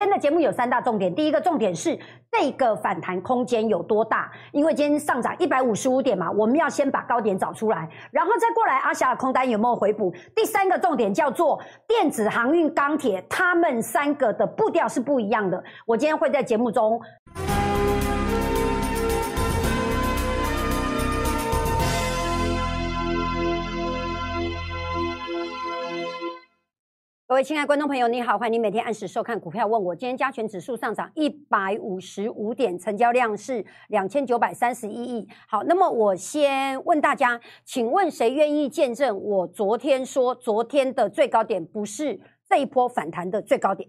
今天的节目有三大重点，第一个重点是这个反弹空间有多大？因为今天上涨一百五十五点嘛，我们要先把高点找出来，然后再过来阿霞的空单有没有回补？第三个重点叫做电子、航运、钢铁，他们三个的步调是不一样的。我今天会在节目中。各位亲爱的观众朋友，你好，欢迎你每天按时收看股票问我。今天加权指数上涨一百五十五点，成交量是两千九百三十一亿。好，那么我先问大家，请问谁愿意见证我昨天说昨天的最高点不是这一波反弹的最高点？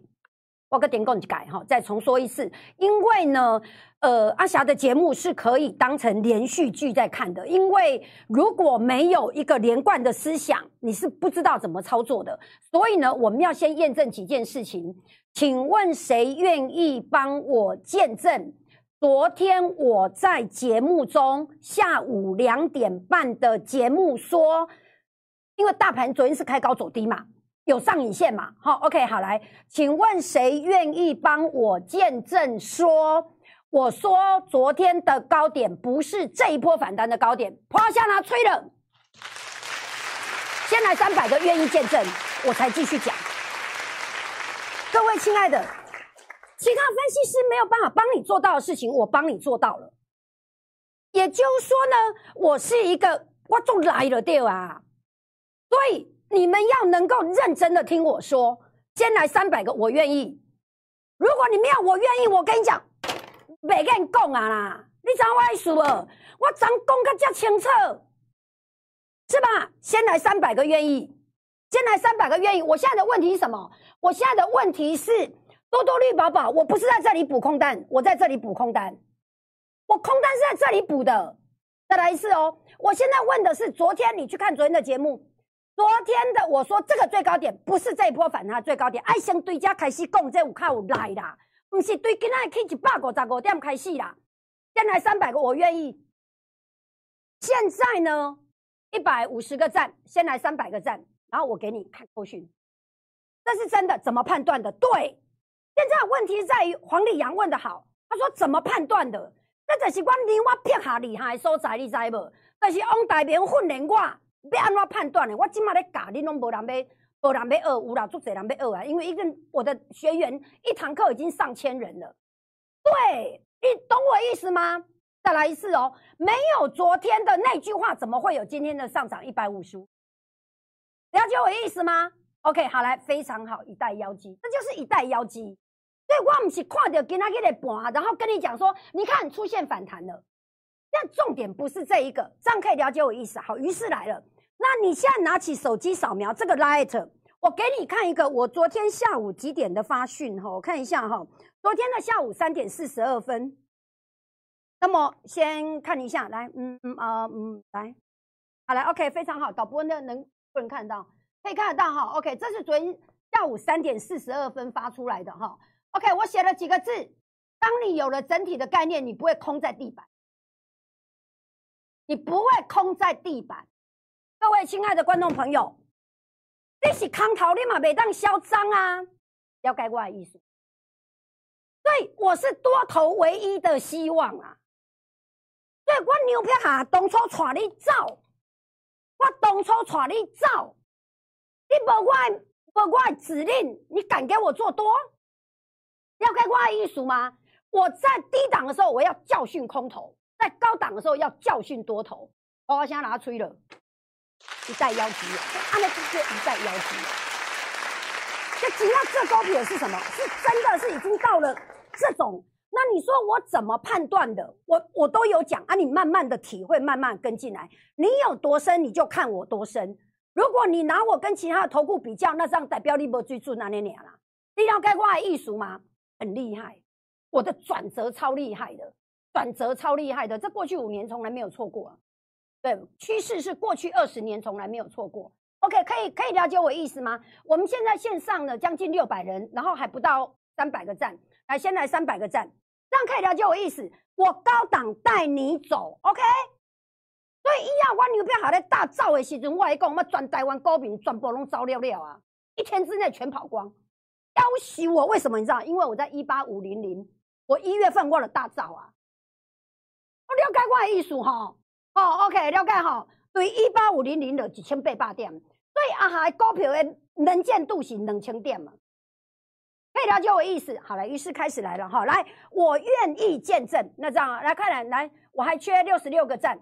我个点共改哈，再重说一次，因为呢，呃，阿霞的节目是可以当成连续剧在看的，因为如果没有一个连贯的思想，你是不知道怎么操作的。所以呢，我们要先验证几件事情。请问谁愿意帮我见证？昨天我在节目中下午两点半的节目说，因为大盘昨天是开高走低嘛。有上影线嘛？好，OK，好来，请问谁愿意帮我见证说，我说昨天的高点不是这一波反弹的高点？趴下拿吹了，先来三百个愿意见证，我才继续讲。各位亲爱的，其他分析师没有办法帮你做到的事情，我帮你做到了。也就是说呢，我是一个我就来了对啊，所以。你们要能够认真的听我说，先来三百个，我愿意。如果你们要我愿意，我跟你讲，别跟你讲啊啦，你知我意思不？我怎讲个这清楚，是吧？先来三百个愿意，先来三百个愿意。我现在的问题是什么？我现在的问题是多多绿宝宝，我不是在这里补空单，我在这里补空单，我空单是在这里补的。再来一次哦，我现在问的是，昨天你去看昨天的节目。昨天的我说这个最高点不是这一波反弹最高点，爱先对家开始讲这有靠有来啦，不是对今仔起一百五十五点开始啦，先来三百个我愿意。现在呢，一百五十个赞，先来三百个赞，然后我给你看后讯，这是真的，怎么判断的？对，现在问题在于黄丽阳问的好，他说怎么判断的？那就是我令我撇下厉害所在，你知无？就是往大边训练我。要安怎判断呢？我今嘛咧教，你拢无人要，无人要学，有啦，足侪人要学啊！因为一个我的学员一堂课已经上千人了。对，你懂我意思吗？再来一次哦，没有昨天的那句话，怎么会有今天的上涨一百五十？了解我意思吗？OK，好来，非常好，一代妖姬，这就是一代妖姬。所以我唔是看到今仔日的盘，然后跟你讲说，你看出现反弹了。但重点不是这一个，这样可以了解我意思。好，于是来了。那你现在拿起手机扫描这个 light，我给你看一个我昨天下午几点的发讯哈，我看一下哈，昨天的下午三点四十二分。那么先看一下，来，嗯嗯啊嗯，来，好来，OK，非常好，导播那能不能看到？可以看得到哈，OK，这是昨天下午三点四十二分发出来的哈，OK，我写了几个字，当你有了整体的概念，你不会空在地板。你不会空在地板，各位亲爱的观众朋友，你是空头，你嘛袂当嚣张啊！要改我的意思，对，我是多头唯一的希望啊！对，我牛票下当初带你走，我当初带你走，你无我无我指令，你敢给我做多？要改我的意思吗？我在低档的时候，我要教训空头。在高档的时候要教训多头，我现在拿吹了，一代妖姬，按那这一再妖姬，这只要这高点是什么？是真的是已经到了这种？那你说我怎么判断的？我我都有讲啊，你慢慢的体会，慢慢跟进来。你有多深，你就看我多深。如果你拿我跟其他的头部比较，那这样代表你没追住那年年啦。你要该挂艺术吗？很厉害，我的转折超厉害的。转折超厉害的，这过去五年从来没有错过。对，趋势是过去二十年从来没有错过。OK，可以可以了解我意思吗？我们现在线上呢将近六百人，然后还不到三百个赞，来先来三百个赞，这样可以了解我意思。我高档带你走，OK。所以以后我牛票好在大造的时阵，我来讲，我们全台湾高频全部拢招了了啊，一天之内全跑光。要挟我，为什么你知道？因为我在一八五零零，我一月份我了大造啊，我了解我的意思哈。哦，OK，了解哈。对，一八五零零的一千八百点，所以啊哈，股票的能见度是两千点嘛。可以了解我意思，好了，于是开始来了哈。来，我愿意见证。那这样来，快来来，我还缺六十六个赞。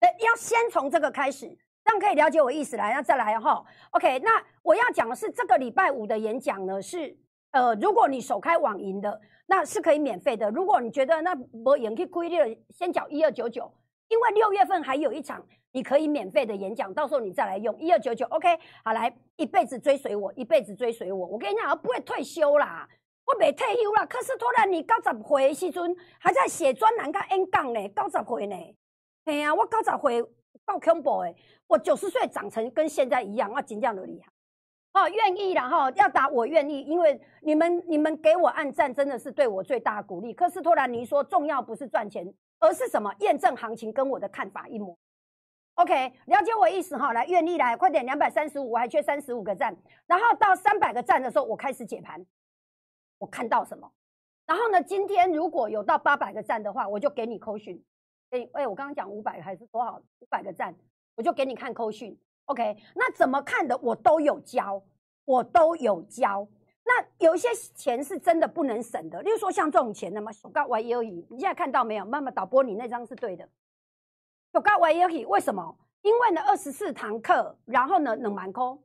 要先从这个开始，这样可以了解我意思来，那再来哈。OK，那我要讲的是这个礼拜五的演讲呢，是呃，如果你首开网银的，那是可以免费的。如果你觉得那我也可以亏了，先缴一二九九，因为六月份还有一场。你可以免费的演讲，到时候你再来用一二九九，OK，好来，一辈子追随我，一辈子追随我。我跟你讲，我不会退休啦，我没退休啦。可是突然你九十岁的时阵还在写专栏跟演讲呢，九十岁呢，嘿啊，我九十岁够恐怖诶，我九十岁长成跟现在一样，我真正的厉害。哦，愿意啦哈，要打我愿意，因为你们你们给我按赞真的是对我最大的鼓励。科斯托兰尼说，重要不是赚钱，而是什么？验证行情跟我的看法一模。OK，了解我意思哈，来愿意来，快点，两百三十五，我还缺三十五个赞，然后到三百个赞的时候，我开始解盘，我看到什么？然后呢，今天如果有到八百个赞的话，我就给你扣讯。哎哎，我刚刚讲五百还是多少？五百个赞，我就给你看扣讯。OK，那怎么看的？我都有教，我都有教。那有一些钱是真的不能省的，例如说像这种钱的嘛，手告 Y 而已。你现在看到没有？妈妈导播，你那张是对的。有高维也可以，为什么？因为呢，二十四堂课，然后呢，冷蛮空，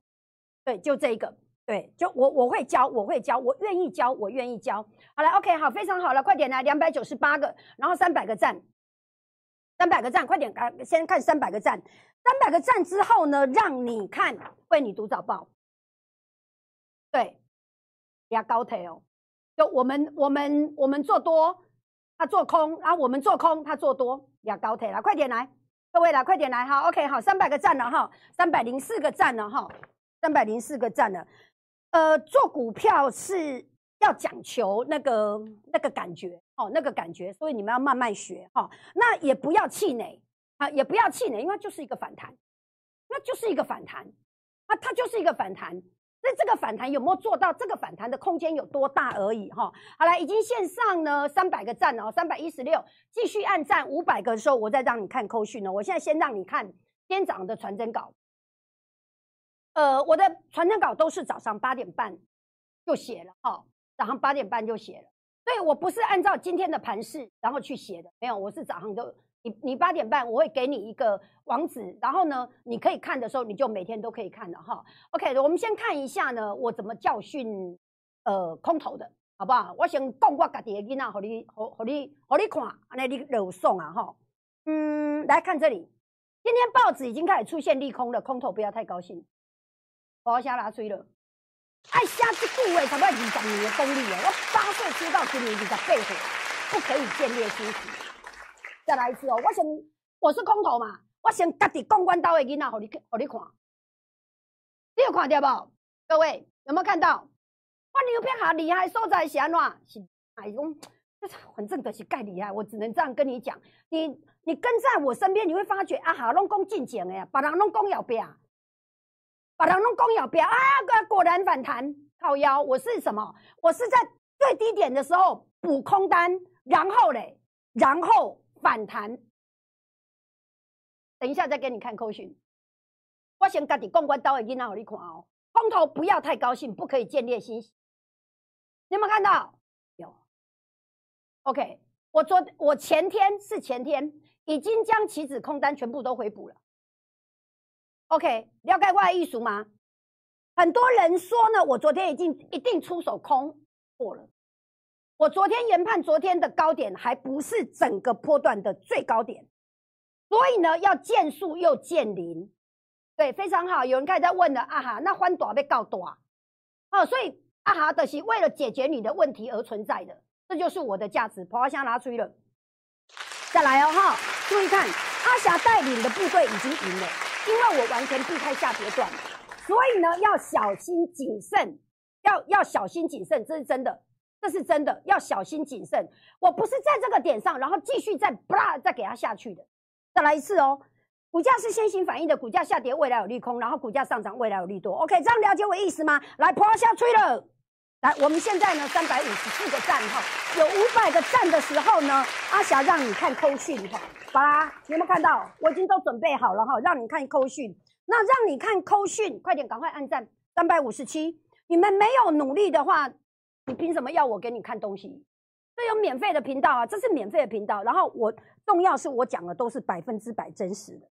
对，就这一个，对，就我我会教，我会教，我愿意教，我愿意教。好了，OK，好，非常好了，快点来，两百九十八个，然后三百个赞，三百个赞，快点，先看三百个赞，三百个赞之后呢，让你看为你读早报，对，压高腿哦，就我们我们我们做多，他做空，然后我们做空，他做多。压高铁了，快点来，各位来，快点来，哈，OK，好，三百个赞了哈，三百零四个赞了哈，三百零四个赞了。呃，做股票是要讲求那个那个感觉哦，那个感觉，所以你们要慢慢学哈。那也不要气馁啊，也不要气馁，因为就是一个反弹，那就是一个反弹啊，它就是一个反弹。那这个反弹有没有做到？这个反弹的空间有多大而已哈？好了，已经线上呢三百个赞哦，三百一十六，继续按赞五百个的时候，我再让你看扣讯呢。我现在先让你看今天早上的传真稿。呃，我的传真稿都是早上八点半就写了哈，早上八点半就写了，所以我不是按照今天的盘势然后去写的，没有，我是早上都。你你八点半我会给你一个网址，然后呢，你可以看的时候你就每天都可以看的哈。OK，我们先看一下呢，我怎么教训呃空头的，好不好？我先讲我家己的囡仔，和你和和你和你看，安尼你有送啊哈。嗯，来看这里，今天报纸已经开始出现利空了，空头不要太高兴。我要瞎拉吹了，爱瞎子顾位，差不多二十年的功力了。我八岁知道，今年二十八岁，不可以见猎心喜。再来一次哦！我先，我是空头嘛，我先家己公关刀的囡仔，互你，互你看，你有看到不？各位有没有看到？我牛片下厉害所在是安怎？是哎种，反正都是盖厉害，我只能这样跟你讲。你你跟在我身边，你会发觉啊哈，拢讲进前的呀，别人拢讲要变，别人拢讲要变啊，果然反弹靠腰。我是什么？我是在最低点的时候补空单，然后嘞，然后。反弹，等一下再给你看扣讯。我先家己公关刀的囡仔，给你看哦。空头不要太高兴，不可以建立信心。你有没有看到？有。OK，我昨我前天是前天，已经将棋子空单全部都回补了。OK，了解我的意思吗？很多人说呢，我昨天已经一定出手空过了。我昨天研判，昨天的高点还不是整个波段的最高点，所以呢，要见数又见零，对，非常好。有人开始在问了，啊哈，那欢短被告短，哦，所以啊哈的是为了解决你的问题而存在的，这就是我的价值。跑箱拿出去了，再来哦哈，注意看，阿霞带领的部队已经赢了，因为我完全避开下跌段，所以呢，要小心谨慎，要要小心谨慎，这是真的。这是真的，要小心谨慎。我不是在这个点上，然后继续再不啦再给它下去的。再来一次哦，股价是先行反应的，股价下跌未来有利空，然后股价上涨未来有利多。OK，这样了解我意思吗？来，破下吹了，来，我们现在呢三百五十四个赞哈，有五百个赞的时候呢，阿霞让你看扣讯哈，好啦，有没有看到？我已经都准备好了哈，让你看扣讯。那让你看扣讯，快点赶快按赞，三百五十七。你们没有努力的话，你凭什么要我给你看东西？这有免费的频道啊，这是免费的频道。然后我重要是我讲的都是百分之百真实的，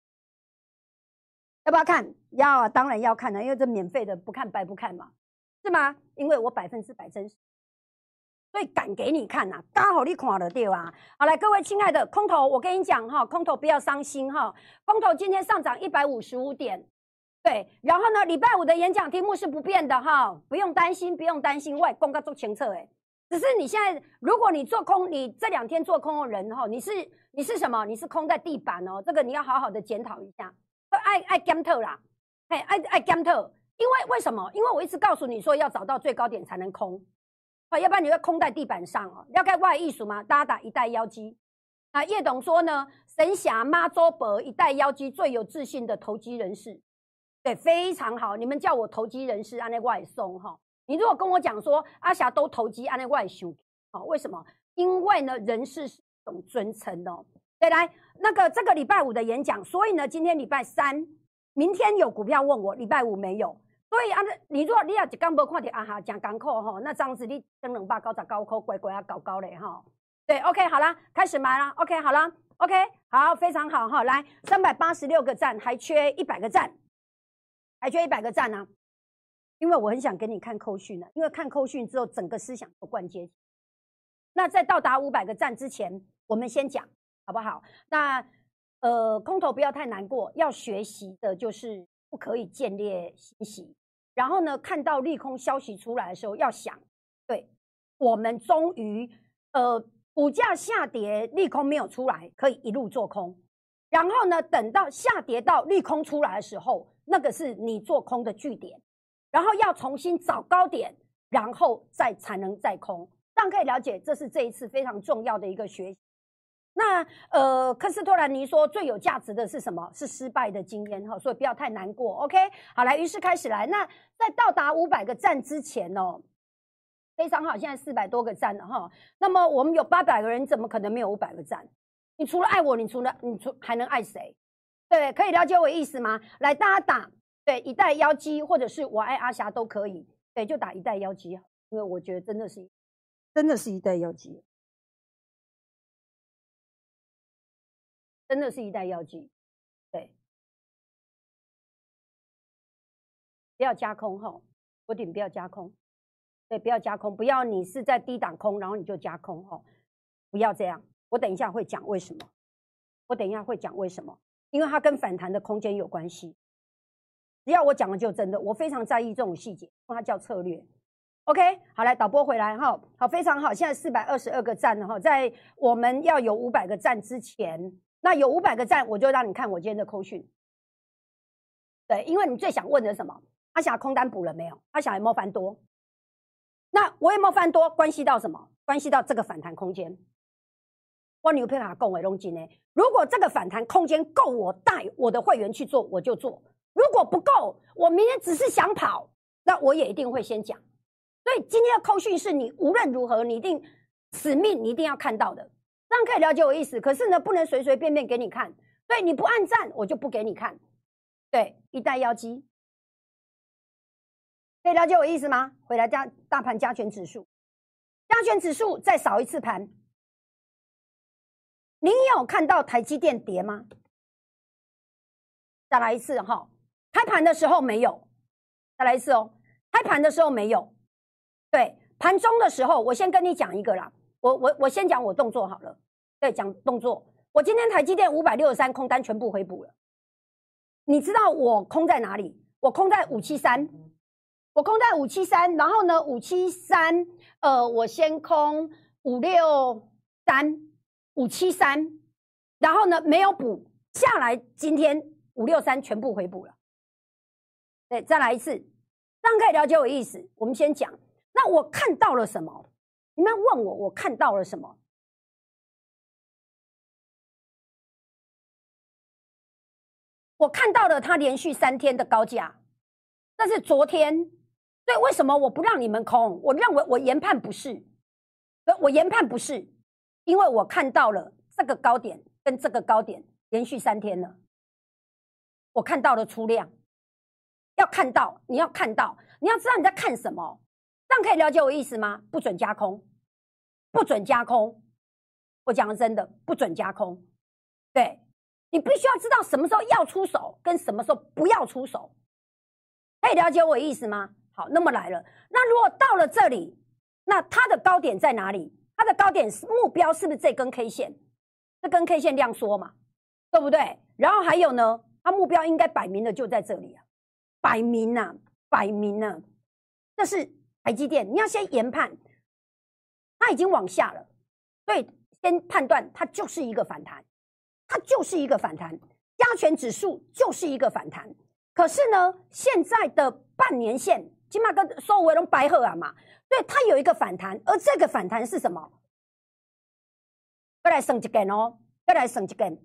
要不要看？要啊，当然要看的，因为这免费的不看白不看嘛，是吗？因为我百分之百真实，所以敢给你看呐，刚好你看了对吧？好来，各位亲爱的空头，我跟你讲哈，空头不要伤心哈，空头今天上涨一百五十五点，对，然后呢，礼拜五的演讲题目是不变的哈，不用担心，不用担心，外公告做前测哎。只是你现在，如果你做空，你这两天做空的人哈，你是你是什么？你是空在地板哦，这个你要好好的检讨一下。爱爱 gam 特啦，嘿，爱爱 gam 特，因为为什么？因为我一直告诉你说要找到最高点才能空，啊，要不然你会空在地板上哦。要开外艺术吗？大家打一代妖姬。啊，叶董说呢，神侠妈周伯一代妖姬最有自信的投机人士，对，非常好。你们叫我投机人士，按那外送哈。你如果跟我讲说阿霞都投机，按那外修，好，为什么？因为呢，人事是一种尊称哦。对，来那个这个礼拜五的演讲，所以呢，今天礼拜三，明天有股票问我，礼拜五没有。所以啊，你如果你要一刚不看到阿霞讲港口哈，那这样子你登两百九十九块乖乖啊搞高嘞哈。对，OK，好啦，开始买啦 OK，好啦 o k 好，非常好哈。来，三百八十六个赞，还缺一百个赞，还缺一百个赞呢。因为我很想给你看扣讯呢，因为看扣讯之后，整个思想都贯接。那在到达五百个赞之前，我们先讲好不好？那呃，空头不要太难过，要学习的就是不可以见猎心喜。然后呢，看到利空消息出来的时候，要想，对我们终于呃股价下跌，利空没有出来，可以一路做空。然后呢，等到下跌到利空出来的时候，那个是你做空的据点。然后要重新找高点，然后再才能再空，这样可以了解，这是这一次非常重要的一个学习。那呃，科斯托兰尼说最有价值的是什么？是失败的经验哈，所以不要太难过。OK，好来，于是开始来。那在到达五百个站之前哦，非常好，现在四百多个站了哈。那么我们有八百个人，怎么可能没有五百个站？你除了爱我，你除了你除还能爱谁？对，可以了解我意思吗？来，大家打。对，一代妖姬，或者是我爱阿霞都可以。对，就打一代妖姬，因为我觉得真的是，真的是一代妖姬，真的是一代妖姬。对，不要加空哈，我顶不要加空。对，不要加空，不要你是在低档空，然后你就加空哈，不要这样。我等一下会讲为什么，我等一下会讲为什么，因为它跟反弹的空间有关系。只要我讲了就真的，我非常在意这种细节，它叫策略。OK，好，来导播回来哈，好，非常好。现在四百二十二个赞哈，在我们要有五百个赞之前，那有五百个赞，我就让你看我今天的扣讯。对，因为你最想问的什么？阿霞空单补了没有？阿霞有没有翻多？那我有没有翻多？关系到什么？关系到这个反弹空间。我牛皮卡够为龙金呢？如果这个反弹空间够，我带我的会员去做，我就做。如果不够，我明天只是想跑，那我也一定会先讲。所以今天的扣讯是你无论如何，你一定使命，你一定要看到的，这样可以了解我意思。可是呢，不能随随便便给你看。对你不按赞，我就不给你看。对，一代妖姬，可以了解我意思吗？回来加大盘加权指数，加权指数再扫一次盘。您有看到台积电跌吗？再来一次哈。开盘的时候没有，再来一次哦。开盘的时候没有，对，盘中的时候，我先跟你讲一个啦。我我我先讲我动作好了，对，讲动作。我今天台积电五百六十三空单全部回补了。你知道我空在哪里？我空在五七三，我空在五七三，然后呢，五七三，呃，我先空五六三，五七三，然后呢没有补下来，今天五六三全部回补了。对，再来一次，这样可以了解我意思。我们先讲，那我看到了什么？你们问我，我看到了什么？我看到了它连续三天的高价，但是昨天，所以为什么我不让你们空？我认为我研判不是，我研判不是，因为我看到了这个高点跟这个高点连续三天了，我看到了出量，要看到你要看到，你要知道你在看什么，这样可以了解我意思吗？不准加空，不准加空，我讲的真的不准加空，对你必须要知道什么时候要出手，跟什么时候不要出手，可以了解我意思吗？好，那么来了。那如果到了这里，那它的高点在哪里？它的高点目标是不是这根 K 线？这根 K 线量缩嘛，对不对？然后还有呢，它目标应该摆明的就在这里啊，摆明呐，摆明呢，这是台积电。你要先研判，它已经往下了，所以先判断它就是一个反弹，它就是一个反弹，加权指数就是一个反弹。可是呢，现在的半年线。起码跟收尾龙白鹤啊嘛，对，它有一个反弹，而这个反弹是什么？再来省一根哦，再来省一根。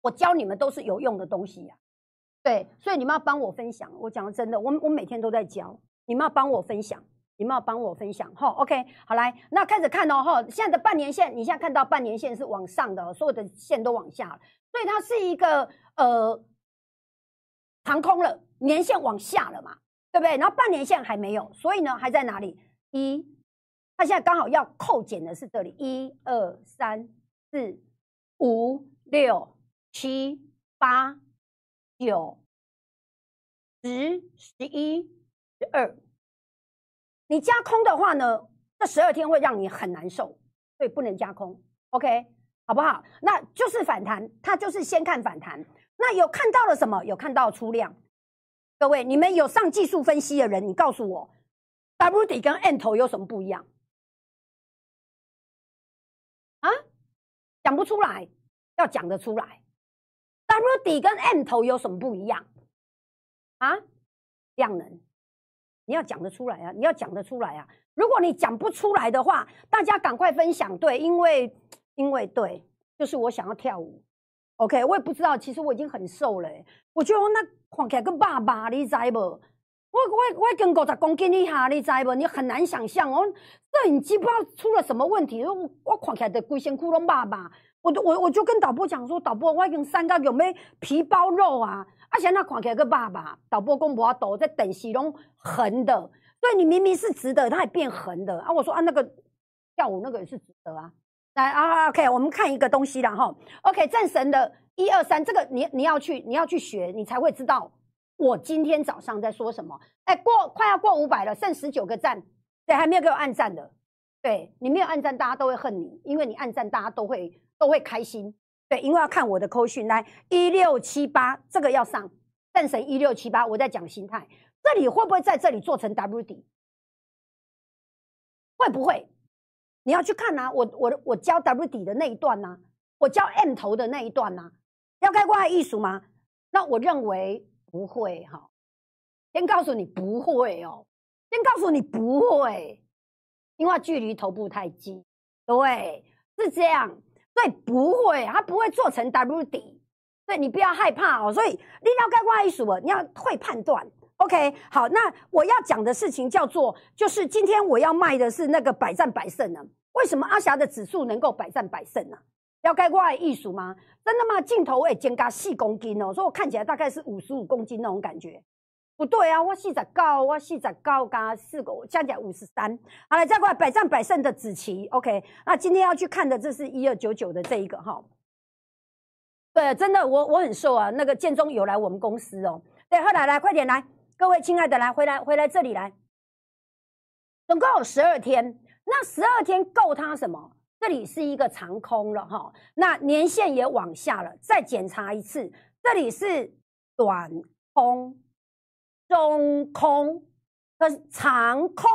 我教你们都是有用的东西呀，对，所以你们要帮我分享。我讲的真的，我我每天都在教，你们要帮我分享，你们要帮我分享。哈，OK，好来，那开始看哦，哈，现在的半年线，你现在看到半年线是往上的，所有的线都往下了，所以它是一个呃长空了，年线往下了嘛。对不对？然后半年线还没有，所以呢还在哪里？一，它现在刚好要扣减的是这里，一二三四五六七八九十十一十二。你加空的话呢，这十二天会让你很难受，所以不能加空。OK，好不好？那就是反弹，它就是先看反弹。那有看到了什么？有看到出量。各位，你们有上技术分析的人，你告诉我，W 底跟 N 头有什么不一样？啊，讲不出来，要讲得出来。W 底跟 N 头有什么不一样？啊，量能，你要讲得出来啊！你要讲得出来啊！如果你讲不出来的话，大家赶快分享。对，因为因为对，就是我想要跳舞。OK，我也不知道，其实我已经很瘦了。我觉得我那看起来跟爸爸，你知不？我我我跟五十公斤以下，你知不？你很难想象哦，摄影机不知道出了什么问题，我我看起来的龟仙窟窿爸爸，我我我就跟导播讲说，导播我已经三个有没皮包肉啊？而且那看起来个爸爸，导播公婆都在等戏拢横的，所以你明明是直的，它也变横的啊！我说啊，那个跳舞那个也是直的啊。来啊，OK，我们看一个东西了哈。OK，战神的一二三，这个你你要去你要去学，你才会知道我今天早上在说什么。哎，过快要过五百了，剩十九个赞，对，还没有给我按赞的，对你没有按赞，大家都会恨你，因为你按赞，大家都会都会开心，对，因为要看我的扣讯。来一六七八，这个要上战神一六七八，我在讲心态，这里会不会在这里做成 W 底？会不会？你要去看呐，我我我教 W 底的那一段呐，我教 M 头的那一段呐，要开挂艺术吗？那我认为不会哈，先告诉你不会哦，先告诉你不会，因为距离头部太近，对，是这样，所以不会，它不会做成 W 底，所以你不要害怕哦。所以你要开挂艺术，你要会判断。OK，好，那我要讲的事情叫做，就是今天我要卖的是那个百战百胜呢。为什么阿霞的指数能够百战百胜呢？要该怪艺术吗？真的吗？镜头也减加四公斤哦，所以我看起来大概是五十五公斤那种感觉。不对啊，我四十高，我四十高加四个，加起来五十三。好了，再过来百战百胜的子琪。OK，那今天要去看的这是一二九九的这一个哈。对，真的，我我很瘦啊。那个建中有来我们公司哦。对，快来来，快点来。各位亲爱的，来回来回来这里来，总共有十二天，那十二天够它什么？这里是一个长空了哈，那年线也往下了，再检查一次，这里是短空、中空和长空，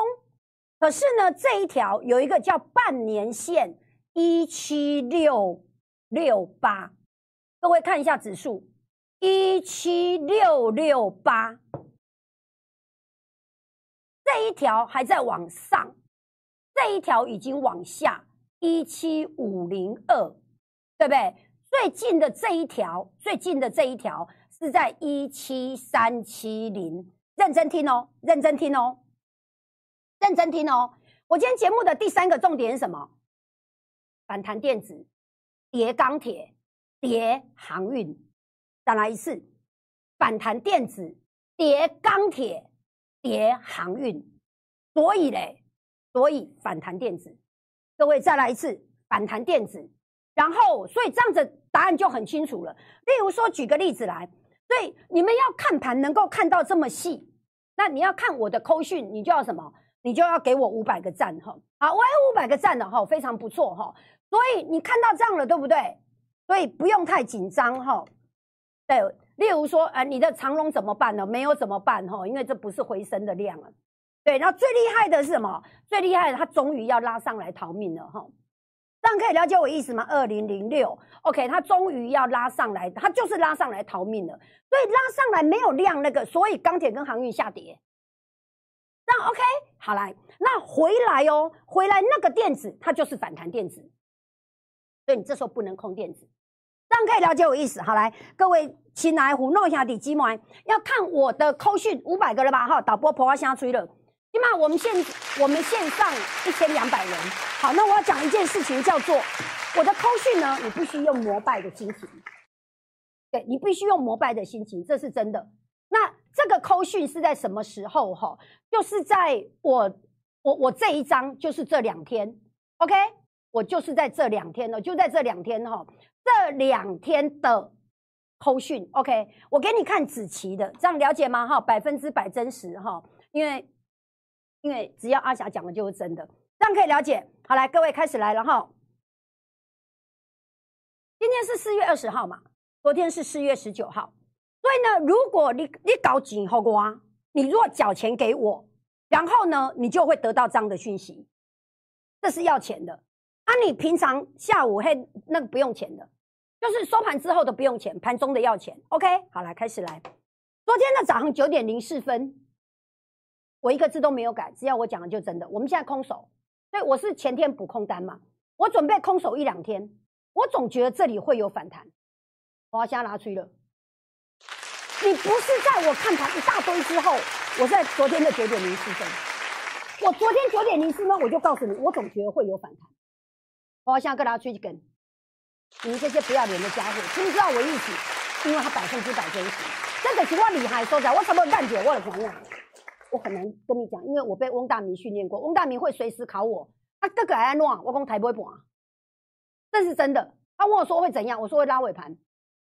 可是呢，这一条有一个叫半年线一七六六八，各位看一下指数一七六六八。这一条还在往上，这一条已经往下，一七五零二，对不对？最近的这一条，最近的这一条是在一七三七零，认真听哦，认真听哦，认真听哦。我今天节目的第三个重点是什么？反弹电子，叠钢铁，叠航运。再来一次，反弹电子，叠钢铁，叠航运。所以嘞，所以反弹电子，各位再来一次，反弹电子。然后，所以这样子答案就很清楚了。例如说，举个例子来，所以你们要看盘能够看到这么细，那你要看我的扣讯，你就要什么？你就要给我五百个赞哈。好，我有五百个赞的哈，非常不错哈。所以你看到这样了，对不对？所以不用太紧张哈。对，例如说，呃，你的长龙怎么办呢？没有怎么办哈？因为这不是回升的量啊。对，然后最厉害的是什么？最厉害的，它终于要拉上来逃命了哈。这样可以了解我意思吗？二零零六，OK，它终于要拉上来，它就是拉上来逃命了。所以拉上来没有量那个，所以钢铁跟航运下跌。这样 OK，好来，那回来哦，回来那个电子它就是反弹电子，所以你这时候不能空电子。这样可以了解我意思。好来，各位亲爱胡诺下底鸡毛，要看我的扣讯五百个了吧？哈，导播婆婆先吹了。起码我们线我们线上一千两百人，好，那我要讲一件事情，叫做我的扣讯呢，你必须用膜拜的心情，对你必须用膜拜的心情，这是真的。那这个扣讯是在什么时候？哈，就是在我我我这一张就是这两天，OK，我就是在这两天了，就在这两天哈，这两天的扣讯，OK，我给你看子琪的，这样了解吗？哈，百分之百真实哈，因为。因为只要阿霞讲的就是真的，这样可以了解。好，来各位开始来了哈。今天是四月二十号嘛，昨天是四月十九号。所以呢，如果你你搞紧后瓜，你如果缴钱给我，然后呢，你就会得到这样的讯息，这是要钱的。啊，你平常下午嘿那个不用钱的，就是收盘之后的不用钱，盘中的要钱。OK，好来开始来。昨天的早上九点零四分。我一个字都没有改，只要我讲的就真的。我们现在空手，所以我是前天补空单嘛，我准备空手一两天，我总觉得这里会有反弹。我要先拿出去了，你不是在我看盘一大堆之后，我在昨天的九点零四分，我昨天九点零四分我就告诉你，我总觉得会有反弹。我要先跟大家吹一根，你们这些不要脸的家伙，知不知道我意思？因为他百分之百真实，这个情况厉害，说在，我什么感觉？我的朋友。我很难跟你讲，因为我被翁大明训练过，翁大明会随时考我。他哥哥还在弄，我讲台不会盘，这是真的。他问我说会怎样，我说会拉尾盘。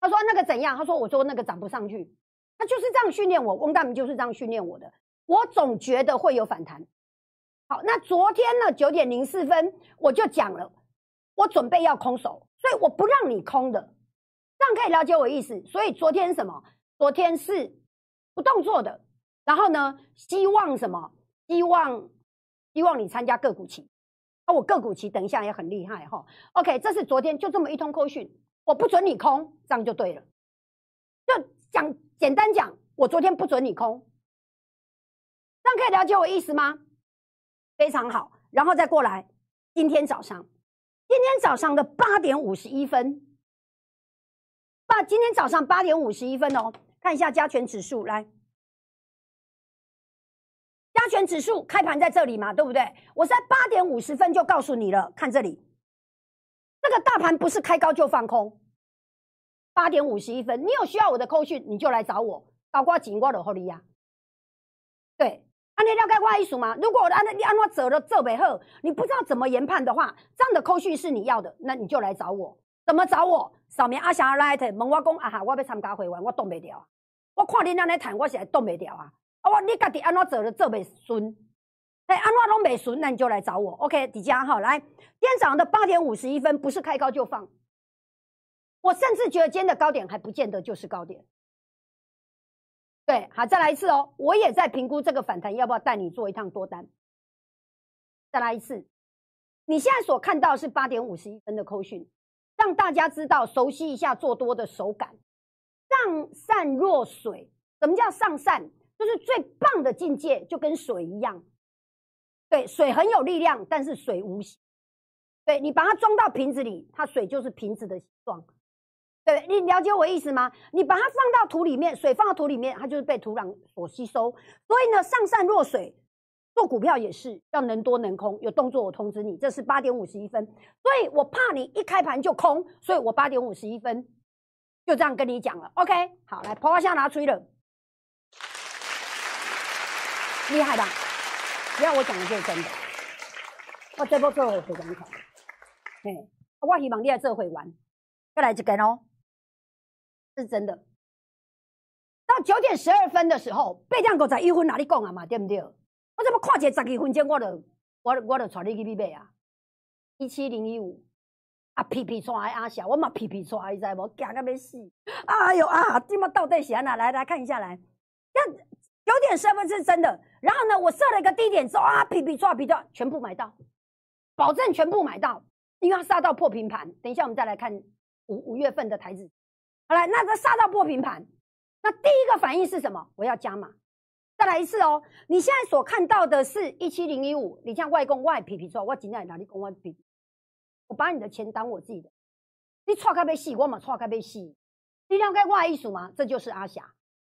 他说那个怎样？他说我说那个涨不上去。他就是这样训练我，翁大明就是这样训练我的。我总觉得会有反弹。好，那昨天呢九点零四分我就讲了，我准备要空手，所以我不让你空的，这样可以了解我意思。所以昨天什么？昨天是不动作的。然后呢？希望什么？希望希望你参加个股期。啊，我个股期等一下也很厉害哈。OK，这是昨天就这么一通扣讯，我不准你空，这样就对了。就讲简单讲，我昨天不准你空，这样可以了解我意思吗？非常好。然后再过来，今天早上，今天早上的八点五十一分，八今天早上八点五十一分哦，看一下加权指数来。加权指数开盘在这里嘛，对不对？我在八点五十分就告诉你了，看这里，这个大盘不是开高就放空。八点五十一分，你有需要我的扣讯，你就来找我，高挂紧挂的后利呀。对，按你了解我意思吗？如果按你按我走了这背后，你不知道怎么研判的话，这样的扣讯是你要的，那你就来找我。怎么找我？扫描阿翔 Light，问我讲啊哈，我要参加会员，我动不掉。我看你那来谈，我是动不掉啊。啊我你家己安怎做的做袂顺，哎，安怎拢袂顺，那你就来找我。OK，底下哈，来，今天早上的八点五十一分，不是开高就放。我甚至觉得今天的高点还不见得就是高点。对，好，再来一次哦。我也在评估这个反弹要不要带你做一趟多单。再来一次，你现在所看到是八点五十一分的扣讯，让大家知道熟悉一下做多的手感。上善若水，什么叫上善？就是最棒的境界，就跟水一样，对，水很有力量，但是水无形。对你把它装到瓶子里，它水就是瓶子的形状。对你了解我意思吗？你把它放到土里面，水放到土里面，它就是被土壤所吸收。所以呢，上善若水，做股票也是要能多能空，有动作我通知你。这是八点五十一分，所以我怕你一开盘就空，所以我八点五十一分就这样跟你讲了。OK，好，来，婆婆虾拿出了，厉害吧？只要我讲的就是真的。我这波做会非常好，嘿，我希望你来做会员，再来一根哦，是真的。到九点十二分的时候，八点五十一分哪里讲啊嘛，对不对？我怎么看一个十几分钟，我就我我就带你去买啊！一七零一五啊，皮皮穿阿小，我嘛皮皮穿，你知无？惊到要死！哎呦啊，这么到底是安哪？来来看一下来，那九点十二分是真的。然后呢，我设了一个低点，说啊，皮皮抓皮抓，全部买到，保证全部买到，因为它杀到破平盘。等一下我们再来看五五月份的台子。好了，那这杀到破平盘，那第一个反应是什么？我要加码。再来一次哦！你现在所看到的是一七零一五，你像外公外皮皮说，我今天哪里公外皮皮？我把你的钱当我自己的，你错开被洗，我嘛错开被洗，你了解外艺术吗？这就是阿霞，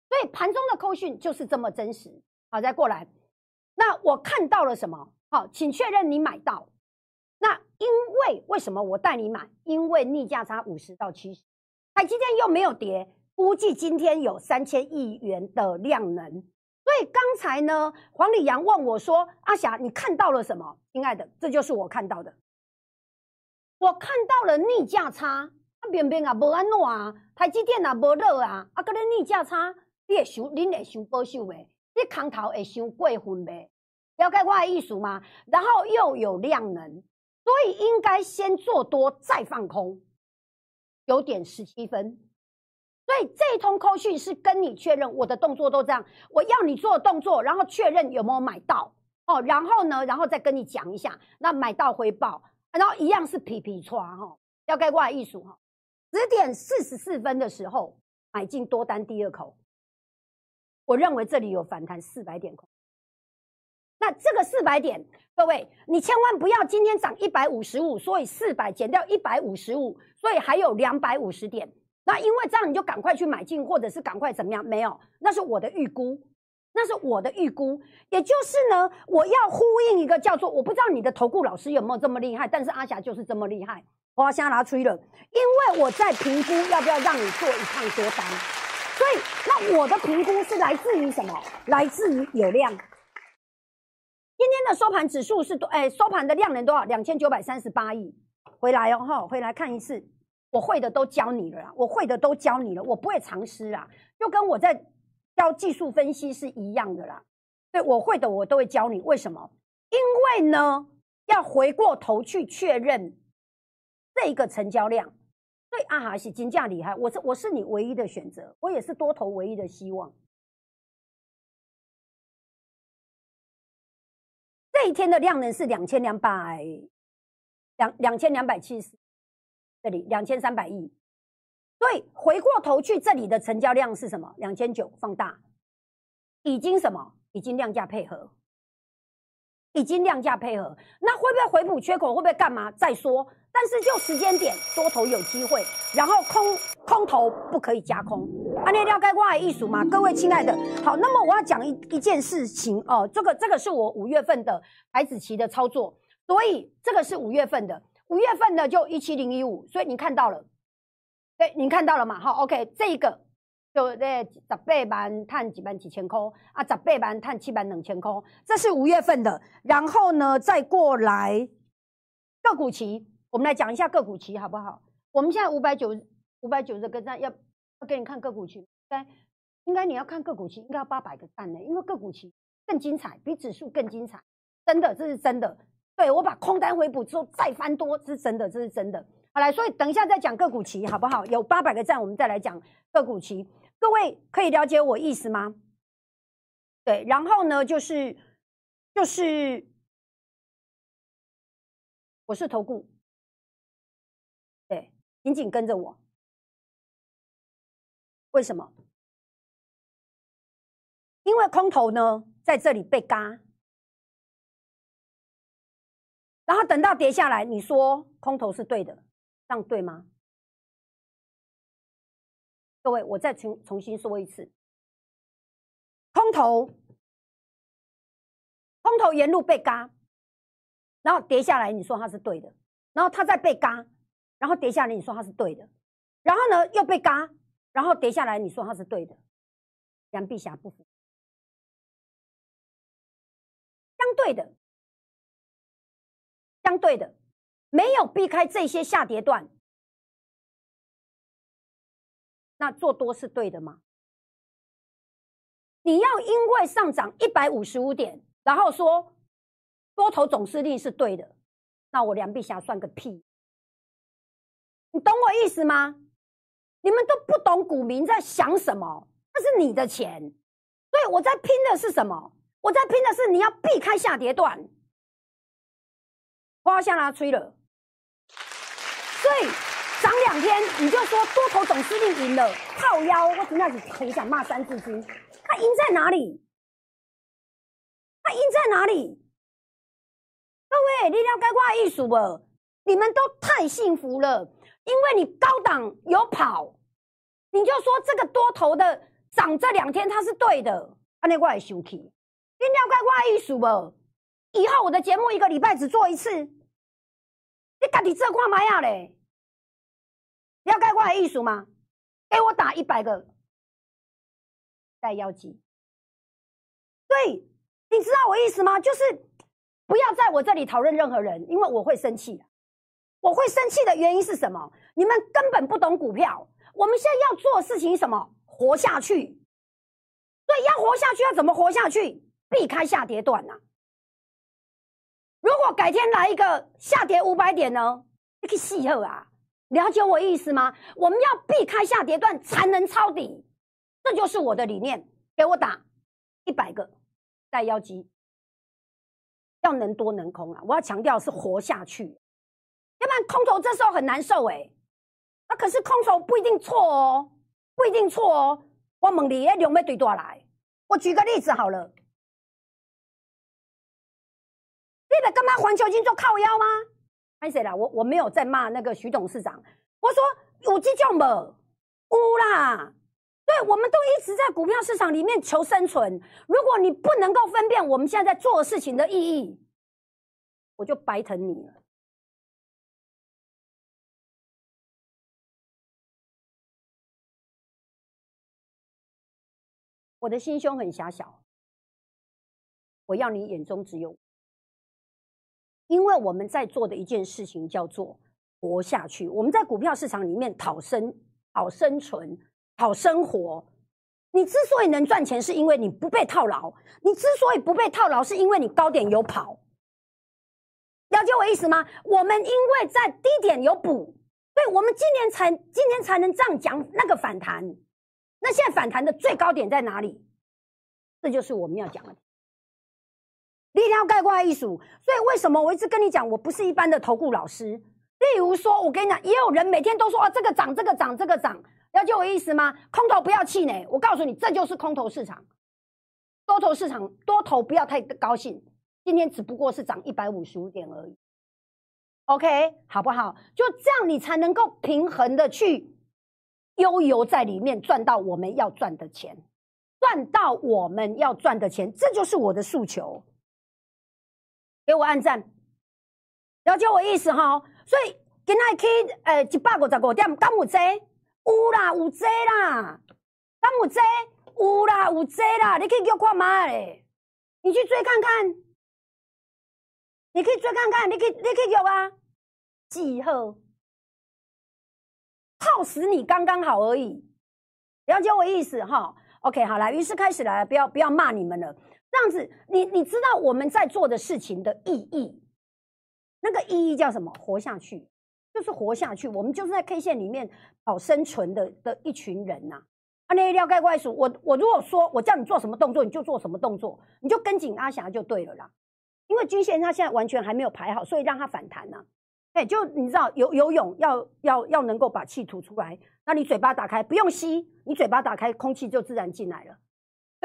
所以盘中的扣讯就是这么真实。好，再过来，那我看到了什么？好，请确认你买到。那因为为什么我带你买？因为逆价差五十到七十，台积电又没有跌，估计今天有三千亿元的量能。所以刚才呢，黄礼阳问我说：“阿霞，你看到了什么？”亲爱的，这就是我看到的。我看到了逆价差，啊，边边啊，无安怎啊，台积电啊，无热啊，啊，个咧逆价差，你会想，恁会想保守未？你空头会想过分未？了解我的意思吗？然后又有量能，所以应该先做多再放空，九点十七分。所以这一通扣讯是跟你确认我的动作都这样，我要你做动作，然后确认有没有买到。哦，然后呢，然后再跟你讲一下，那买到回报，然后一样是皮皮刷哈，要盖挂艺术哈，十点四十四分的时候买进多单第二口，我认为这里有反弹四百点空，那这个四百点，各位你千万不要今天涨一百五十五，所以四百减掉一百五十五，所以还有两百五十点。那因为这样你就赶快去买进，或者是赶快怎么样？没有，那是我的预估，那是我的预估。也就是呢，我要呼应一个叫做我不知道你的投顾老师有没有这么厉害，但是阿霞就是这么厉害。我要先拿出一了，因为我在评估要不要让你做一趟多单，所以那我的评估是来自于什么？来自于有量。今天的收盘指数是多？哎，收盘的量能多少？两千九百三十八亿。回来哦，哈，回来看一次。我会的都教你了啦，我会的都教你了，我不会藏私啊，就跟我在教技术分析是一样的啦。对我会的，我都会教你。为什么？因为呢，要回过头去确认这一个成交量。对阿哈是金价厉害，我是我是你唯一的选择，我也是多头唯一的希望。这一天的量能是两千两百两两千两百七十。这里两千三百亿，所以回过头去，这里的成交量是什么？两千九放大，已经什么？已经量价配合，已经量价配合。那会不会回补缺口？会不会干嘛？再说。但是就时间点，多头有机会，然后空空头不可以加空。安利了解我的艺术吗？各位亲爱的，好，那么我要讲一一件事情哦。这个这个是我五月份的白子棋的操作，所以这个是五月份的。五月份的就一七零一五，所以你看到了，对，你看到了嘛？好，OK，这个就在十八万探几班几千块啊，十八万探七班两千块，这是五月份的。然后呢，再过来个股期，我们来讲一下个股期好不好？我们现在五百九五百九十个赞，要要给你看个股期，应该应该你要看个股期，应该要八百个赞呢，因为个股期更精彩，比指数更精彩，真的，这是真的。对我把空单回补之后再翻多，这是真的，这是真的。好来，所以等一下再讲个股期好不好？有八百个赞，我们再来讲个股期。各位可以了解我意思吗？对，然后呢，就是就是我是投顾，对，紧紧跟着我。为什么？因为空头呢在这里被嘎。然后等到跌下来，你说空头是对的，这样对吗？各位，我再重重新说一次，空头，空头沿路被嘎，然后跌下来，你说它是对的，然后它再被嘎，然后跌下来，你说它是对的，然后呢又被嘎，然后跌下来，你说它是对的，杨碧霞不服，相对的，相对的，没有避开这些下跌段，那做多是对的吗？你要因为上涨一百五十五点，然后说多头总司令是对的，那我梁碧霞算个屁！你懂我意思吗？你们都不懂股民在想什么，那是你的钱，所以我在拼的是什么？我在拼的是你要避开下跌段。花下拉吹了，所以涨两天你就说多头总司令赢了，靠腰，我真的是很想骂三字经。他赢在哪里？他赢在哪里？各位，你了解我的意思不？你们都太幸福了，因为你高档有跑，你就说这个多头的涨这两天它是对的，安尼我也生气。你了解我的意思不？以后我的节目一个礼拜只做一次，你家己做看卖啊嘞？了解我的意思吗？给我打一百个。带腰肌，对，你知道我意思吗？就是不要在我这里讨论任何人，因为我会生气。我会生气的原因是什么？你们根本不懂股票。我们现在要做事情什么？活下去。对，要活下去，要怎么活下去？避开下跌段呐。如果改天来一个下跌五百点呢？你去细后啊，了解我意思吗？我们要避开下跌段，才能抄底。这就是我的理念，给我打一百个带腰肌，要能多能空啊！我要强调是活下去，要不然空头这时候很难受哎。啊，可是空头不一定错哦，不一定错哦。我问你，量要对多来？我举个例子好了，的干嘛环球金做靠腰吗？还谁啦？我我没有在骂那个徐董事长，我说有这种无？有啦。对，我们都一直在股票市场里面求生存。如果你不能够分辨我们现在在做事情的意义，我就白疼你了。我的心胸很狭小，我要你眼中只有我，因为我们在做的一件事情叫做活下去。我们在股票市场里面讨生、讨生存。好生活，你之所以能赚钱，是因为你不被套牢。你之所以不被套牢，是因为你高点有跑。了解我意思吗？我们因为在低点有补，对，我们今年才今年才能这样讲那个反弹。那现在反弹的最高点在哪里？这就是我们要讲的。一定要概括艺术，所以为什么我一直跟你讲，我不是一般的投顾老师。例如说，我跟你讲，也有人每天都说啊，这个涨，这个涨，这个涨。了解我意思吗？空头不要气馁，我告诉你，这就是空头市场。多头市场，多头不要太高兴，今天只不过是涨一百五十五点而已。OK，好不好？就这样，你才能够平衡的去悠游在里面，赚到我们要赚的钱，赚到我们要赚的钱，这就是我的诉求。给我按赞，了解我意思哈。所以今天去呃一百五十五点，敢有这？有啦，有这啦，敢有这？有啦，有这啦，你可以叫看嘛嘞，你去追看看，你可以追看看，你可以，你可以叫啊，几号？套死你刚刚好而已，了解我意思哈？OK，好了，于是开始来，不要不要骂你们了，这样子，你你知道我们在做的事情的意义，那个意义叫什么？活下去。就是活下去，我们就是在 K 线里面跑生存的的一群人呐。啊，那料盖怪鼠，我我如果说我叫你做什么动作，你就做什么动作，你就跟紧阿霞就对了啦。因为均线它现在完全还没有排好，所以让它反弹呐。哎，就你知道游游泳要要要能够把气吐出来，那你嘴巴打开，不用吸，你嘴巴打开，空气就自然进来了。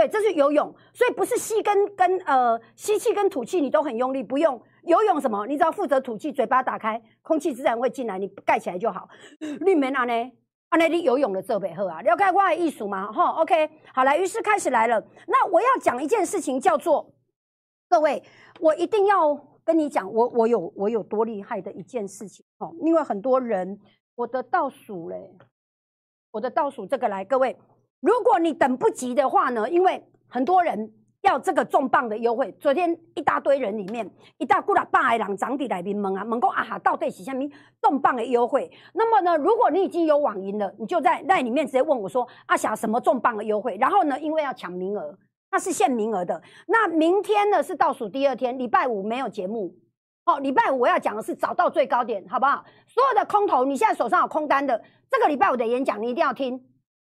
对，这是游泳，所以不是吸跟跟呃吸气跟吐气你都很用力，不用。游泳什么？你只要负责吐气，嘴巴打开，空气自然会进来，你盖起来就好。你没拿呢？啊，那你游泳的这背后啊，了解我的艺术吗？哈，OK，好来，于是开始来了。那我要讲一件事情，叫做各位，我一定要跟你讲，我我有我有多厉害的一件事情哦，因为很多人我的倒数嘞，我的倒数这个来，各位，如果你等不及的话呢，因为很多人。要这个重磅的优惠，昨天一大堆人里面，一大过来八个人涨底来宾问啊，问讲啊哈，到底是虾米重磅的优惠？那么呢，如果你已经有网银了，你就在那里面直接问我说，阿霞什么重磅的优惠？然后呢，因为要抢名额，那是限名额的。那明天呢是倒数第二天，礼拜五没有节目。好，礼拜五我要讲的是找到最高点，好不好？所有的空头，你现在手上有空单的，这个礼拜五的演讲你一定要听。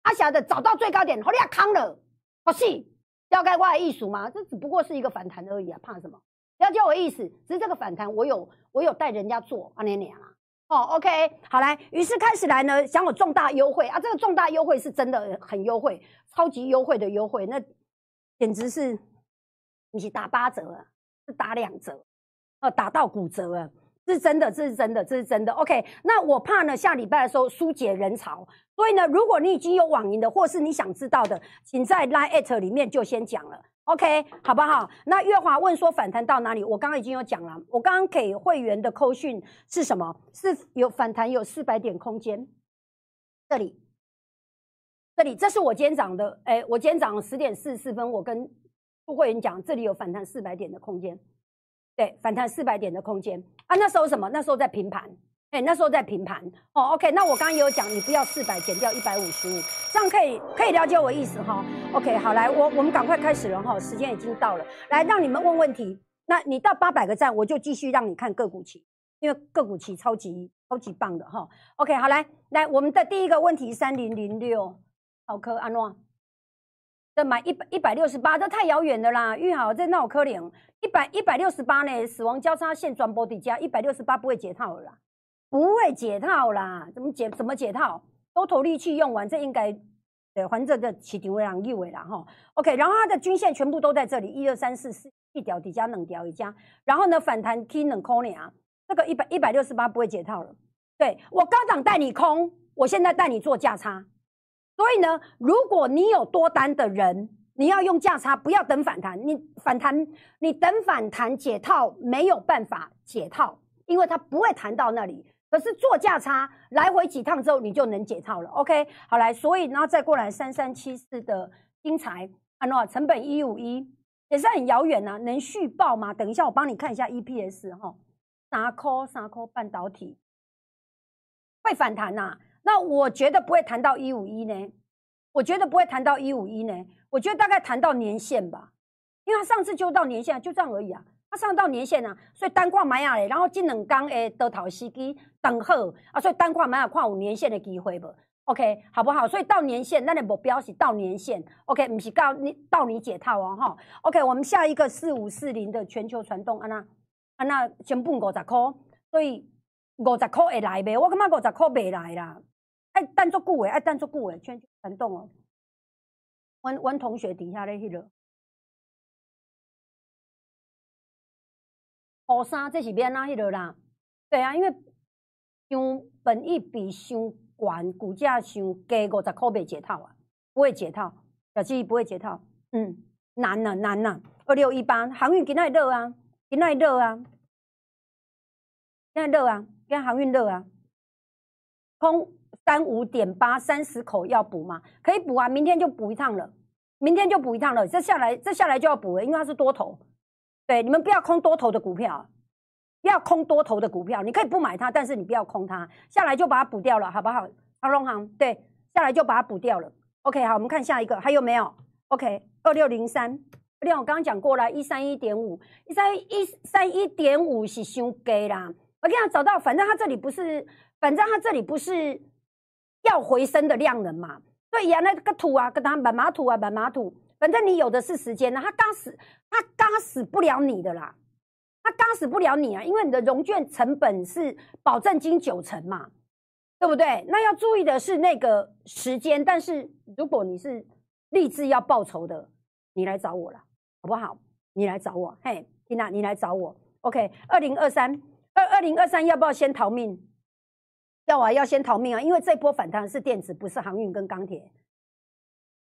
阿霞的找到最高点，好你要扛了，好戏。要盖外艺术吗？这只不过是一个反弹而已啊，怕什么？了解我意思，只是这个反弹，我有我有带人家做啊，年年啊，哦，OK，好来，于是开始来呢，想有重大优惠啊，这个重大优惠是真的很优惠，超级优惠的优惠，那简直是你是打八折啊，是打两折，哦，打到骨折啊。是真的，这是真的，这是真的。OK，那我怕呢，下礼拜的时候疏解人潮，所以呢，如果你已经有网银的，或是你想知道的，请在 Line 里面就先讲了。OK，好不好？那月华问说反弹到哪里？我刚刚已经有讲了，我刚刚给会员的扣讯是什么？是有反弹有四百点空间，这里，这里，这是我今天涨的。哎，我今天涨十点四十四分，我跟会员讲，这里有反弹四百点的空间。对，反弹四百点的空间啊！那时候什么？那时候在平盘，哎，那时候在平盘哦。OK，那我刚刚有讲，你不要四百减掉一百五十五，这样可以可以了解我意思哈。OK，好，来，我我们赶快开始了哈，时间已经到了，来让你们问问题。那你到八百个赞，我就继续让你看个股期，因为个股期超级超级棒的哈。OK，好，来来，我们的第一个问题，三零零六，好科安诺。这买一百一百六十八，这太遥远的啦！玉好，这闹可怜，一百一百六十八呢？死亡交叉线转波底加一百六十八不会解套了啦，不会解套啦！怎么解？怎么解套？都投力气用完，这应该对反正这个起顶位让一尾了哈。OK，然后它的均线全部都在这里，一二三四四一条底下冷条一加，然后呢反弹 K 冷空呢啊，这个一百一百六十八不会解套了。对我高档带你空，我现在带你做价差。所以呢，如果你有多单的人，你要用价差，不要等反弹。你反弹，你等反弹解套没有办法解套，因为它不会弹到那里。可是做价差，来回几趟之后，你就能解套了。OK，好来，所以然后再过来三三七四的精彩，啊诺成本一五一也是很遥远呐，能续报吗？等一下我帮你看一下 EPS 哈，三颗三颗半导体会反弹呐。那我觉得不会谈到一五一呢，我觉得不会谈到一五一呢，我觉得大概谈到年限吧，因为他上次就到年限，就这样而已啊，他上到年限啊，所以单挂买下来，然后金冷钢诶得讨时机等候啊，所以单挂买下看有年限的机会不？OK 好不好？所以到年限，那你目标是到年限，OK 不是到你到你解套哦哈，OK 我们下一个四五四零的全球传动啊那啊那成本五十块，所以五十块会来呗，我感觉五十块未来啦。爱等足久诶，爱等足久诶，全传动哦。阮阮同学底下咧迄个，后三这是免哪迄个啦？对啊，因为伤本益比伤悬，股价伤低，五十块袂解套啊，不会解套，表示不会解套。嗯，难呐难呐。二六一八航运今仔热啊，今仔热啊，今仔热啊，今航运热啊，空。三五点八三十口要补吗？可以补啊，明天就补一趟了，明天就补一趟了。这下来，这下来就要补了，因为它是多头。对，你们不要空多头的股票，不要空多头的股票。你可以不买它，但是你不要空它。下来就把它补掉了，好不好？长隆行对，下来就把它补掉了。OK，好，我们看下一个，还有没有？OK，二六零三，二六我刚刚讲过了，一三一点五，一三一三一点五是伤低啦。我跟你讲，找到，反正它这里不是，反正它这里不是。要回升的量能嘛？对呀，那个土啊，跟他满马土啊，满马土，反正你有的是时间呢。他嘎死，他嘎死不了你的啦，他嘎死不了你啊，因为你的融券成本是保证金九成嘛，对不对？那要注意的是那个时间。但是如果你是立志要报仇的，你来找我了，好不好？你来找我，嘿，缇娜，你来找我。OK，二零二三，二二零二三要不要先逃命？要啊，要先逃命啊！因为这波反弹是电子，不是航运跟钢铁，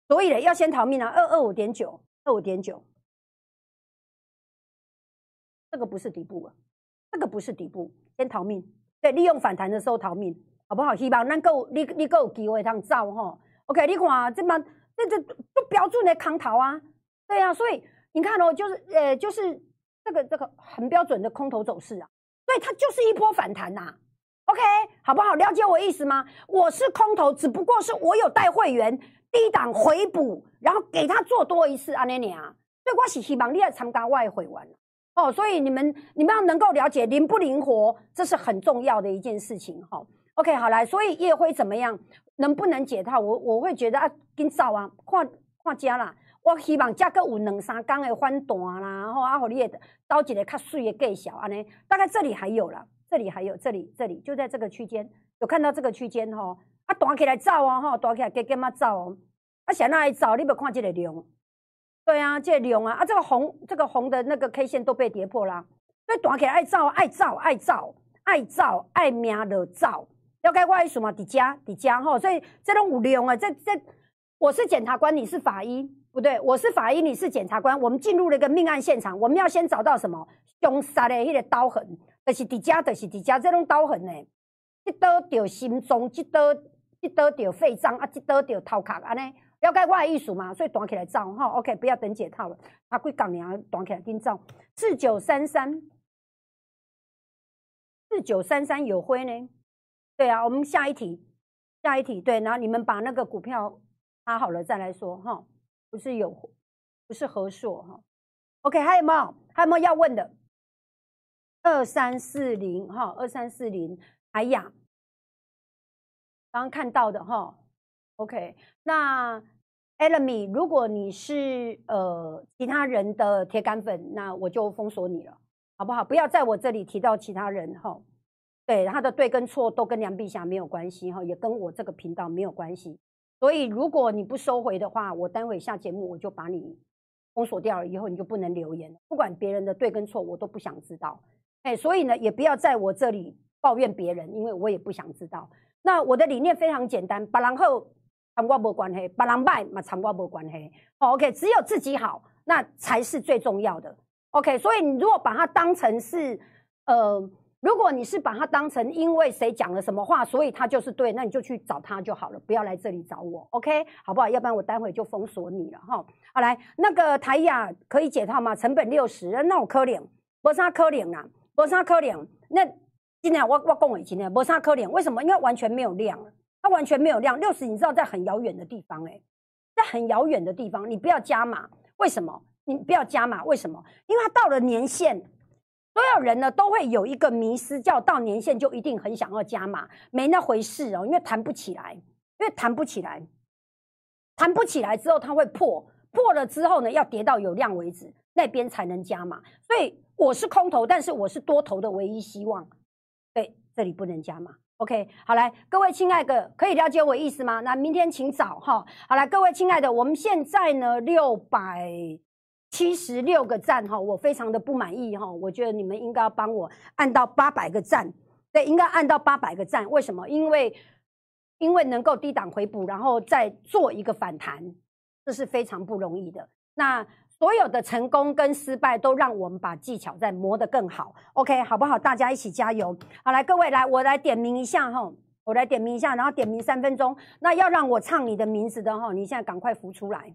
所以呢，要先逃命啊！二二五点九，二五点九。这个不是底部了，这个不是底部，先逃命。对，利用反弹的时候逃命，好不好？希望咱够你你够有机会通走哈。OK，你看这么这这都标准的扛头啊，对啊，所以你看哦，就是呃就是这个这个很标准的空头走势啊，所以它就是一波反弹呐。OK，好不好？了解我意思吗？我是空头，只不过是我有带会员低档回补，然后给他做多一次啊，那年啊，所以我是希望你要参加外汇玩哦。所以你们你们要能够了解灵不灵活，这是很重要的一件事情哈。OK，好来，所以夜辉怎么样？能不能解套？我我会觉得啊，跟早啊，看看家啦。我希望价格有两三天的反弹啦，然后啊，和你也招一个较水的计小安尼，大概这里还有了。这里还有，这里这里就在这个区间，有看到这个区间哈？啊，弹起来走哦，哈，弹起来给给嘛走哦。啊，想那来走，你有看这个量？对啊，这个量啊，啊，这个红这个红的那个 K 线都被跌破啦。所以弹起来爱走爱走爱走爱走爱命的走。了解我意思吗？底加底加哈，所以这种有量啊，这这我是检察官，你是法医，不对，我是法医，你是检察官。我们进入了一个命案现场，我们要先找到什么凶杀的那个刀痕。就是伫遮，就是伫遮，这种刀痕呢，一刀着心脏，一刀一刀着肺脏，啊，一刀着头壳，安尼了解我的意思嘛？所以弹起来照哈，OK，不要等解套了，啊几讲年弹起来紧照，四九三三，四九三三有灰呢？对啊，我们下一题，下一题，对，然后你们把那个股票插好了再来说哈，不是有，不是合硕哈，OK，还有没有？还有没有要问的？二三四零哈，二三四零，哎呀，刚刚看到的哈，OK，那 Elmi，如果你是呃其他人的铁杆粉，那我就封锁你了，好不好？不要在我这里提到其他人哈，对他的对跟错都跟梁碧霞没有关系哈，也跟我这个频道没有关系，所以如果你不收回的话，我待会下节目我就把你封锁掉了，以后你就不能留言了，不管别人的对跟错，我都不想知道。哎，所以呢，也不要在我这里抱怨别人，因为我也不想知道。那我的理念非常简单，把然后参我没关系，把人败嘛参我没关系。OK，只有自己好，那才是最重要的。OK，所以你如果把它当成是，呃，如果你是把它当成因为谁讲了什么话，所以他就是对，那你就去找他就好了，不要来这里找我。OK，好不好？要不然我待会就封锁你了哈。好，来那个台雅可以解套吗？成本六十，那我可怜，我啥可怜啊？没啥可能，那今天我我讲我今天没啥可能，为什么？因为完全没有量，它完全没有量。六十，你知道在很遥远的地方，哎，在很遥远的地方，你不要加码，为什么？你不要加码，为什么？因为它到了年限，所有人呢都会有一个迷失，叫到年限就一定很想要加码，没那回事哦，因为弹不起来，因为弹不起来，弹不起来之后它会破，破了之后呢要跌到有量为止，那边才能加码，所以。我是空头，但是我是多头的唯一希望。对，这里不能加码。OK，好来，各位亲爱的，可以了解我意思吗？那明天请早哈。好来，各位亲爱的，我们现在呢六百七十六个赞哈，我非常的不满意哈。我觉得你们应该要帮我按到八百个赞，对，应该按到八百个赞。为什么？因为因为能够低档回补，然后再做一个反弹，这是非常不容易的。那。所有的成功跟失败，都让我们把技巧再磨得更好。OK，好不好？大家一起加油！好，来各位，来我来点名一下哈，我来点名一下，然后点名三分钟。那要让我唱你的名字的哈，你现在赶快浮出来！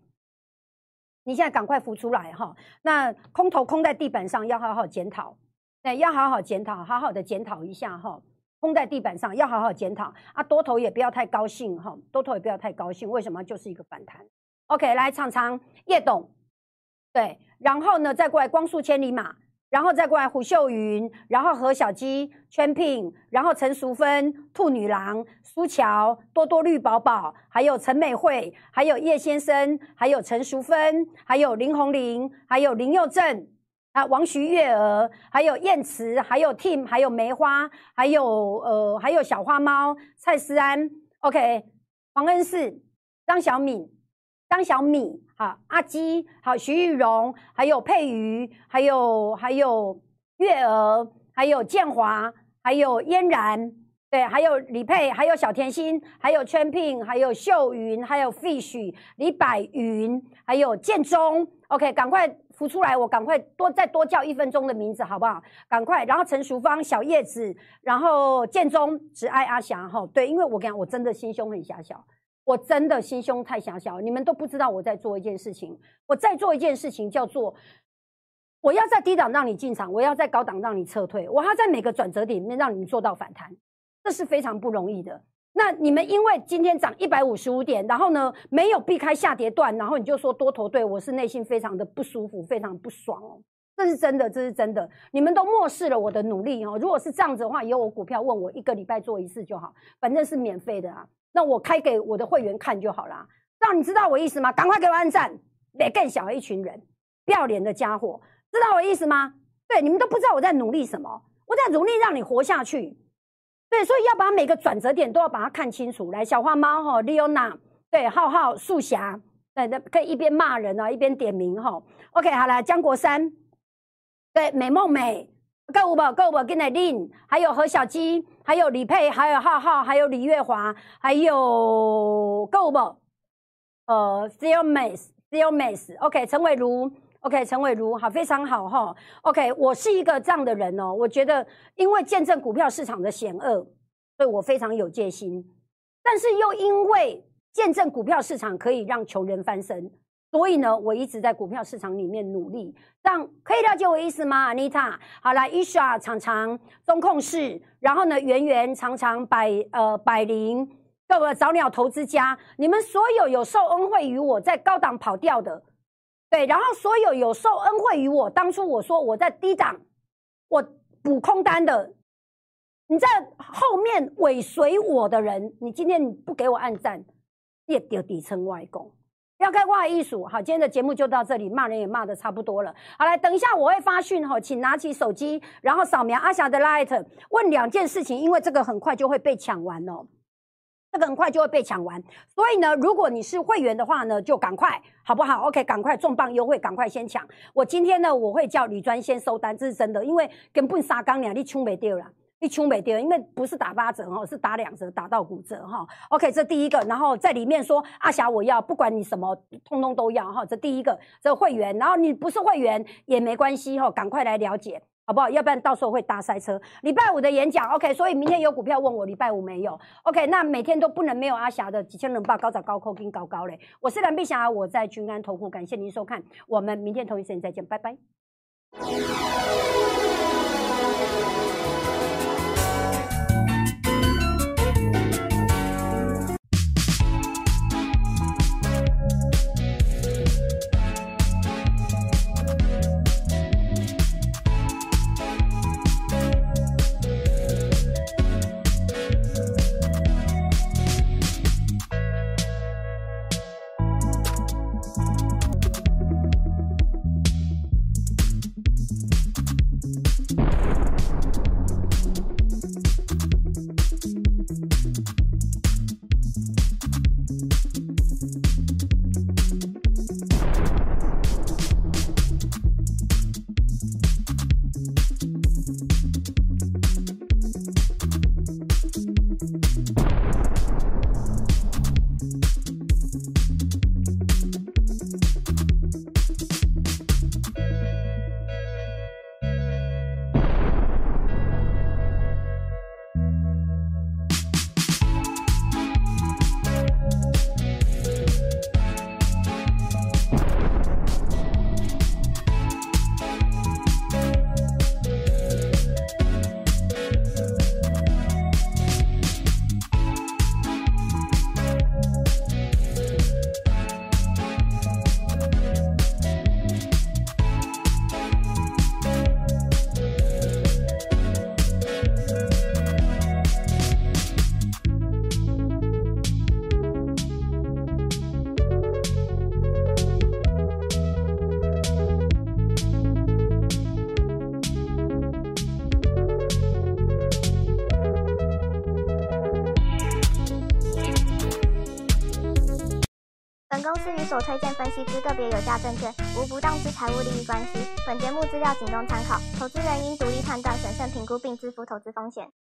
你现在赶快浮出来哈！那空头空在地板上，要好好检讨，对，要好好检讨，好好的检讨一下哈。空在地板上，要好好检讨啊！多头也不要太高兴哈，多头也不要太高兴，为什么？就是一个反弹。OK，来唱唱叶董。对，然后呢，再过来光速千里马，然后再过来胡秀云，然后何小鸡、圈聘，然后陈淑芬、兔女郎、苏乔、多多绿宝宝，还有陈美惠，还有叶先生，还有陈淑芬，还有林红玲，还有林佑正啊，王徐月娥，还有燕慈，还有 Tim，还有梅花，还有呃，还有小花猫蔡思安，OK，黄恩世、张小敏。张小米，好阿基，好徐玉荣，还有佩瑜，还有还有月娥，还有建华，还有嫣然对，还有李佩，还有小甜心，还有圈聘，还有秀云，还有 Fish，李百云，还有建中。OK，赶快浮出来，我赶快多再多叫一分钟的名字，好不好？赶快。然后陈淑芳、小叶子，然后建中只爱阿霞哈。对，因为我跟你讲，我真的心胸很狭小。我真的心胸太狭小，你们都不知道我在做一件事情。我在做一件事情，叫做我要在低档让你进场，我要在高档让你撤退，我要在每个转折点里面让你们做到反弹，这是非常不容易的。那你们因为今天涨一百五十五点，然后呢没有避开下跌段，然后你就说多头对我是内心非常的不舒服，非常不爽哦，这是真的，这是真的。你们都漠视了我的努力哦。如果是这样子的话，以后我股票问我一个礼拜做一次就好，反正是免费的啊。那我开给我的会员看就好啦，让你知道我意思吗？赶快给我按赞！别更小一群人，不要脸的家伙，知道我意思吗？对，你们都不知道我在努力什么，我在努力让你活下去。对，所以要把每个转折点都要把它看清楚。来，小花猫哈，Leona，对，浩浩、素霞，对，那可以一边骂人啊，一边点名哈。OK，好了，江国山，对，美梦美。够五宝，够五宝，跟来令，还有何小鸡，还有李佩，还有浩浩，还有李月华，还有够五宝，呃，Still Miss，Still Miss，OK，陈伟如，OK，陈伟如，好，非常好哈，OK，我是一个这样的人哦，我觉得因为见证股票市场的险恶，所以我非常有戒心，但是又因为见证股票市场可以让穷人翻身。所以呢，我一直在股票市场里面努力，这样可以了解我意思吗，Anita？好了，Isha 常常中控室，然后呢，圆圆常常百呃百灵各个早鸟投资家，你们所有有受恩惠于我在高档跑掉的，对，然后所有有受恩惠于我当初我说我在低档我补空单的，你在后面尾随我的人，你今天你不给我按赞，也丢底层外公。要开挂艺术，好，今天的节目就到这里，骂人也骂的差不多了。好，来，等一下我会发讯哈，请拿起手机，然后扫描阿霞的 light，问两件事情，因为这个很快就会被抢完哦，这个很快就会被抢完，所以呢，如果你是会员的话呢，就赶快，好不好？OK，赶快重磅优惠，赶快先抢。我今天呢，我会叫李专先收单，这是真的，因为根本杀刚两，你冲没掉了。一穷没掉，因为不是打八折哈，是打两折，打到骨折哈。OK，这第一个，然后在里面说阿霞我要，不管你什么，通通都要哈。这第一个，这会员，然后你不是会员也没关系哈，赶快来了解好不好？要不然到时候会大塞车。礼拜五的演讲，OK，所以明天有股票问我，礼拜五没有，OK，那每天都不能没有阿霞的几千人报高早高扣跟高高嘞。我是蓝碧霞，我在君安投顾，感谢您收看，我们明天同一时间再见，拜拜。关系。本节目资料仅供参考，投资人应独立判断、审慎评估并自负投资风险。